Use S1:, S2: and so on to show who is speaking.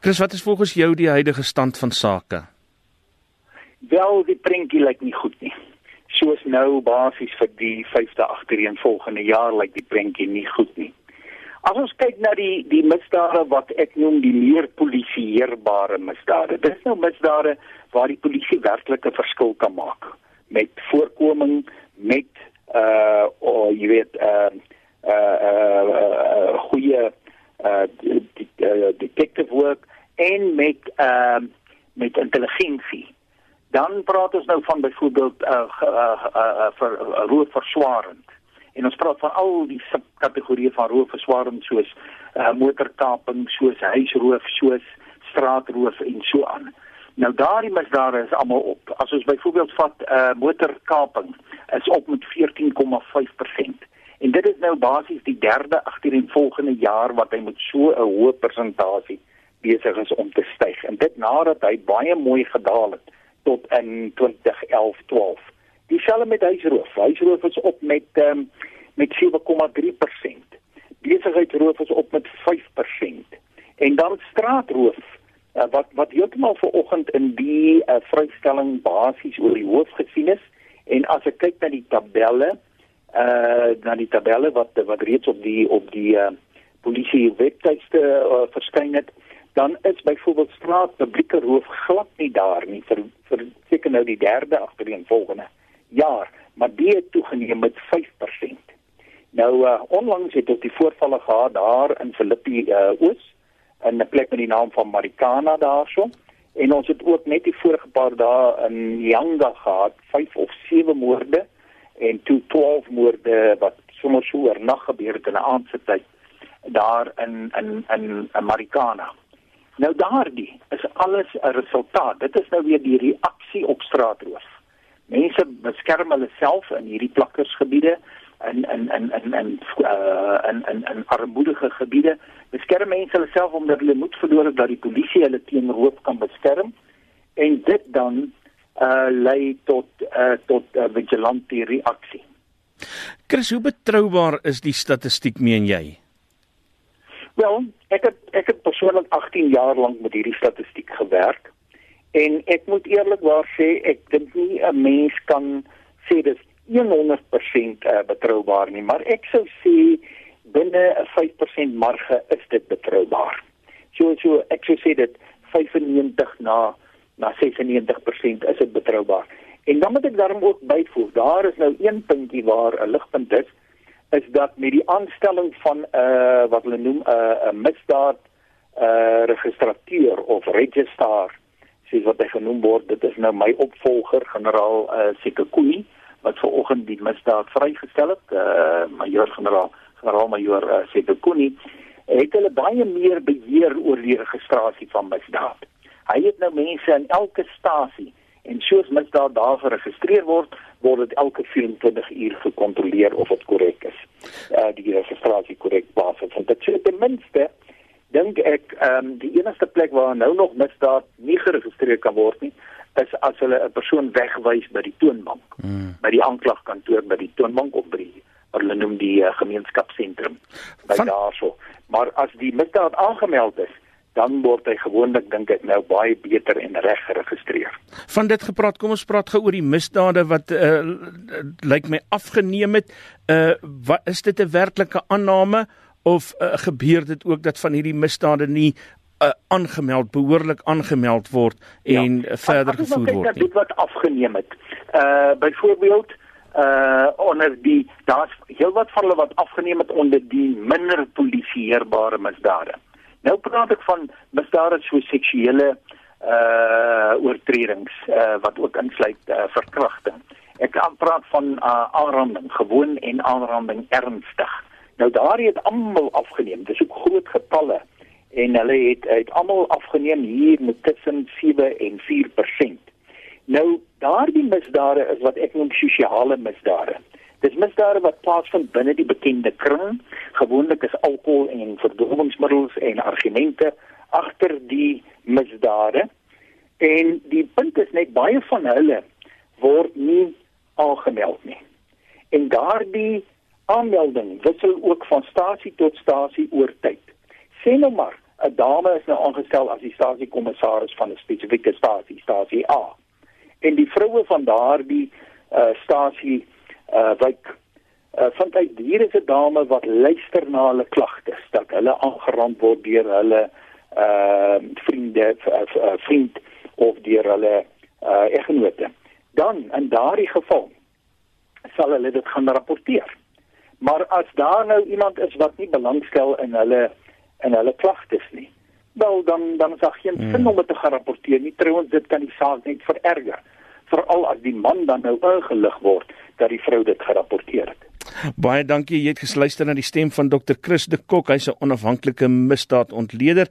S1: Chris, wat is volgens jou die huidige stand van sake?
S2: Wel, die prentjie lyk nie goed nie. Soos nou basies vir die 5de agtereen volgende jaar lyk die prentjie nie goed nie. As ons kyk na die die misdade wat ek noem die meer polisieerbare misdade. Dit is nou misdade waar die polisie werklik 'n verskil kan maak met voorkoming met uh oh, jy weet uh uh uh, uh goeie uh detective work en met uh met intelligensie dan praat ons nou van byvoorbeeld uh, uh, uh, uh, vir uh, roofverswarend. En ons praat van al die subkategorieë van roofverswarend soos uh, motorkaping, soos huisroof, soos straatroof en so aan. Nou daardie misdade is almal op. As ons byvoorbeeld vat uh, motorkaping is op met 14,5%. En dit is nou basies die derde agtereenvolgende jaar wat hy met so 'n hoë persentasie besig is om te styg. En dit nadat hy baie mooi gedaal het tot in 2011-12. Dieselfde met huisroof. Huisroof is op met um, met 7,3%. Besigheidsroof is op met 5%. En dan straatroof uh, wat wat heeltemal vanoggend in die uh, vrystelling basies oor die hoof gesien is en as ek kyk na die tabelle uh na die tabelle wat wat reeds op die op die uh, polisie webtuiste uh, verskyn het dan is byvoorbeeld straat publieke roof glad nie daar nie vir vir seker nou die derde agtereen volgende jaar maar dit het toegeneem met 5%. Nou uh, onlangs het ons die voorvalle gehad daar in Filippi uh, Oos in 'n plek met die naam van Marikana daarso en ons het ook net die vorige paar dae in Yanga gehad 5 of 7 moorde en toe 12 moorde wat sommer so oornag gebeur het in 'n aand se tyd daar in in in Marikana. Nou daardie is alles 'n resultaat. Dit is nou weer die reaksie op straatroof. Mense beskerm hulle self in hierdie plakkersgebiede in in in in in uh in in in armoedige gebiede. Beskerm mense hulle self omdat hulle moet verloor het dat die polisie hulle teen roof kan beskerm en dit dan uh lei tot uh tot 'n uh, vigilante reaksie.
S1: Chris, hoe betroubaar is die statistiek meen jy?
S2: Wel, ek het ek het persoonlik 18 jaar lank met hierdie statistiek gewerk en ek moet eerlikwaar sê ek dink nie 'n mens kan sê dit is 100% uh, betroubaar nie, maar ek sou sê binne 'n 5% marge is dit betroubaar. So so ek sou sê dit 95 na na 96% is dit betroubaar. En dan moet ek daarom ook byvoeg, daar is nou een puntjie waar 'n ligpunt is is dat met die aanstelling van 'n uh, wat hulle noem 'n uh, 'n misdaad uh registrateur of registrar sies wat hy genoem word dit is nou my opvolger generaal uh Sekekui wat ver oggend die misdaad vrygestel het. Uh majoor generaal generaal majoor uh, Sekekuni het hulle baie meer beheer oor die registrasie van misdaad. Hy het nou mense in elke stasie en soos misdaad daar geregistreer word word dit elke 24 uur gekontroleer of dit korrek is. Uh die registrasie korrek basis en dit sê ten minste dink ek ehm um, die enigste plek waar nou nog misdaad nie geregistreer kan word nie is as hulle 'n persoon wegwys by die toonbank. Hmm. by die aanklagkantoor by die toonbank of by die wat hulle noem die uh, gemeenskapsentrum by Van... daarso. Maar as die misdaad aangemeld is, dan word hy gewoonlik dink ek nou baie beter en reg geregistreer.
S1: Van dit gepraat, kom ons praat gou oor die misdade wat uh, lyk my afgeneem het. Uh wat is dit 'n werklike aanname of uh, gebeur dit ook dat van hierdie misdade nie aangemeld behoorlik aangemeld word en ja. verder gevoer word.
S2: Dit wat afgeneem het. Uh byvoorbeeld uh onder die daar's heelwat van hulle wat afgeneem het onder die minder polisieerbare misdade. Nou praat ek van misdade so seksuele uh oortredings uh wat ook insluit uh, verkrachting. Ek praat van uh aanranding, gewoon en aanranding ernstig. Nou daar het almal afgeneem. Dis ook groot getalle en hulle het uit almal afgeneem hier met tussen 7 en 4%. Nou daardie misdade is wat ek noem sosiale misdade. Dis misdade wat plaasvind binne die bekende kring. Gewoonlik is alkohol en verdowwingsmiddels en argumente agter die misdade. En die punt is net baie van hulle word nie aangemeld nie. En daardie aanmelding wissel ook van stasie tot stasie oor tyd. Sê nou maar 'n dame is nou aangestel as die stasiekommissaris van 'n spesifieke stasie, stasie A. En die vroue van daardie uh stasie uh wyk uh vind uit hier is 'n dame wat luister na hulle klagtes dat hulle aangerand word deur hulle uh vriende uh, vriend of deur hulle uh eggenote. Dan in daardie geval sal hulle dit gaan rapporteer. Maar as daar nou iemand is wat nie belangstel in hulle in hulle klagtes nie, wel dan dan is daar geen hmm. sin om dit te gaan rapporteer nie. Trouwens dit kan die saak net vererger, veral as die man dan nou ingelig word dat die vrou dit gerapporteer het.
S1: Baie dankie jy het geluister na die stem van Dr. Chris de Kok, hy's 'n onafhanklike misdaadontleder.